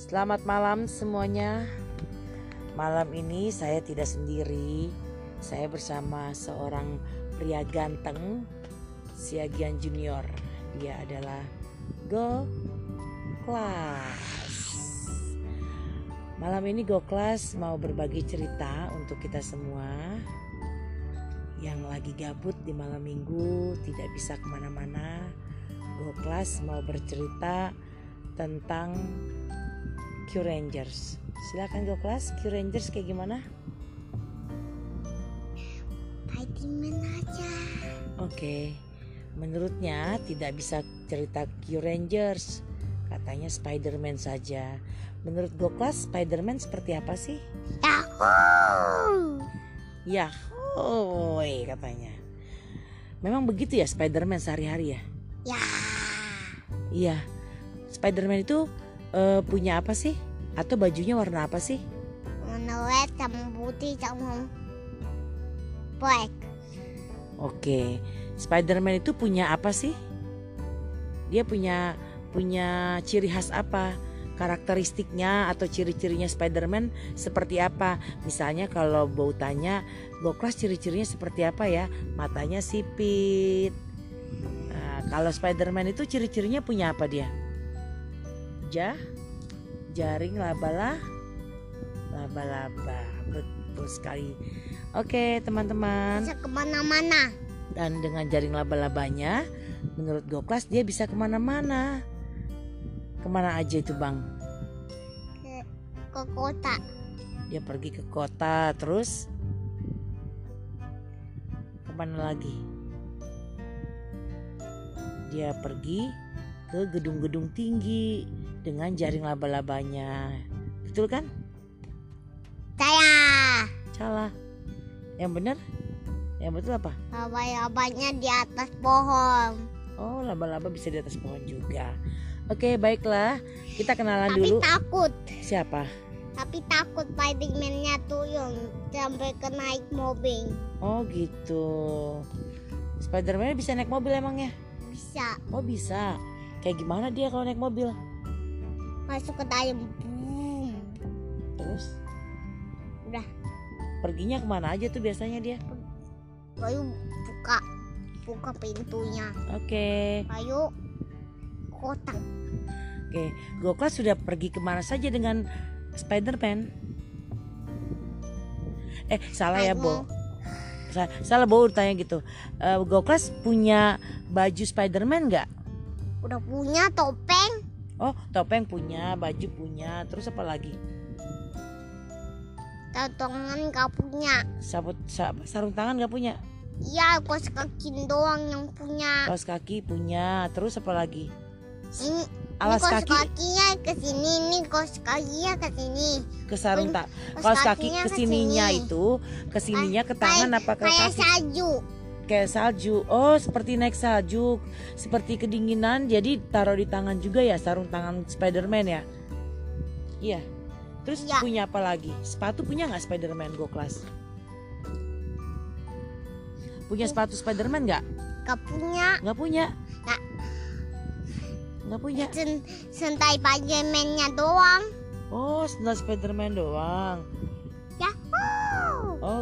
Selamat malam semuanya. Malam ini saya tidak sendiri. Saya bersama seorang pria ganteng, Siagian Junior. Dia adalah Go Class. Malam ini Go Class mau berbagi cerita untuk kita semua yang lagi gabut di malam minggu, tidak bisa ke mana-mana. Go Class mau bercerita tentang Q Rangers. Silakan Go Class, Q Rangers kayak gimana? Spiderman aja. Oke, menurutnya tidak bisa cerita Q Rangers. Katanya Spider-Man saja. Menurut Go Class, Spider-Man seperti apa sih? Yahoo! Yahoo, katanya. Memang begitu ya Spider-Man sehari-hari ya? Ya. Iya. Spider-Man itu eh, punya apa sih? Atau bajunya warna apa sih? Warna red sama putih sama black. Oke. Spider-Man itu punya apa sih? Dia punya punya ciri khas apa? Karakteristiknya atau ciri-cirinya Spider-Man seperti apa? Misalnya kalau bau tanya, Goklas ciri-cirinya seperti apa ya? Matanya sipit. Nah, kalau Spider-Man itu ciri-cirinya punya apa dia? Ja, jaring laba-laba, laba-laba. Betul sekali. Oke teman-teman. Bisa ke mana-mana. Dan dengan jaring laba-labanya, menurut Goklas dia bisa ke mana-mana. Ke mana aja itu bang? Ke, ke kota. Dia pergi ke kota, terus ke mana lagi? Dia pergi ke gedung-gedung tinggi dengan jaring laba-labanya. Betul kan? Saya. Salah. Yang benar? Yang betul apa? Laba-labanya di atas pohon. Oh, laba-laba bisa di atas pohon juga. Oke, baiklah. Kita kenalan Tapi dulu. takut. Siapa? Tapi takut Spiderman-nya turun sampai ke naik mobil. Oh, gitu. Spider-Man bisa naik mobil emangnya? Bisa Oh, bisa. Kayak gimana dia kalau naik mobil? Masuk ke dalam. Boom. Terus? Udah. Perginya ke mana aja tuh biasanya dia? Baru buka buka pintunya. Oke. Ayo kota. Oke. Goklas sudah pergi ke mana saja dengan Spider-Man? Eh, salah ya, Bo. Sa- Salah Bo tanya gitu. Eh, Goklas punya baju Spider-Man nggak? Udah punya topeng, Oh, topeng punya, baju punya, terus apa lagi? tangan gak punya. Sabut, sa- sarung tangan nggak punya? Iya, kos kaki doang yang punya. Kaos kaki punya, terus apa lagi? Ini, Alas ini kos kaki kakinya ke sini, ini kos kakinya ke sini. ke sarung tak. Kaos kaki kakinya ke sininya sini. itu, ke sininya ke tangan apa ke Kayak kaki? salju. Kayak salju. Oh, seperti naik salju, seperti kedinginan. Jadi taruh di tangan juga ya sarung tangan Spider-Man ya? Iya. Terus Iya. punya apa lagi? Sepatu punya nggak Spider-Man Go Class? Punya sepatu Spider-Man nggak? Gak punya. Nggak punya. Nggak. Nggak punya. Sen sentai Spiderman-nya doang. Oh, sendal Spider-Man doang.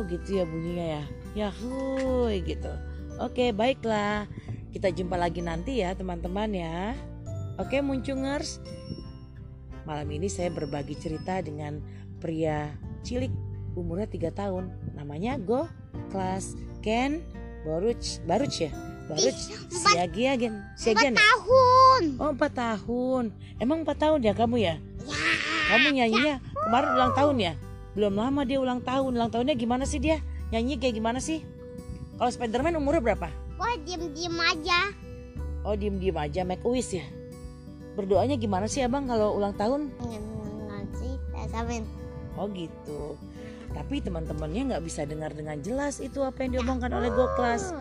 Gitu ya bunyinya ya. Yahoo gitu. Oke baiklah. Kita jumpa lagi nanti ya teman-teman ya. Oke muncungers. Malam ini saya berbagi cerita dengan pria cilik umurnya 3 tahun. Namanya Go Kelas Ken Baruch Baruch ya? Baruch empat- Siagian Empat ya? tahun. Oh 4 tahun. Emang 4 tahun ya kamu ya? Ya. kamu nyanyinya kemarin ulang tahun ya? Belum lama dia ulang tahun. Ulang tahunnya gimana sih dia? Nyanyi kayak gimana sih? Kalau Spiderman umurnya berapa? Wah, diem-diem aja. Oh diem-diem aja make a wish ya. Berdoanya gimana sih abang kalau ulang tahun? Oh gitu. Tapi teman-temannya nggak bisa dengar dengan jelas itu apa yang diomongkan oleh Goklas.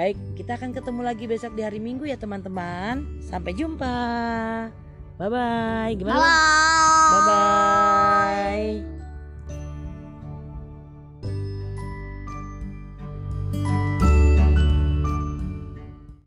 Baik, kita akan ketemu lagi besok di hari Minggu ya teman-teman. Sampai jumpa. Bye bye. Gimana? Bye bye.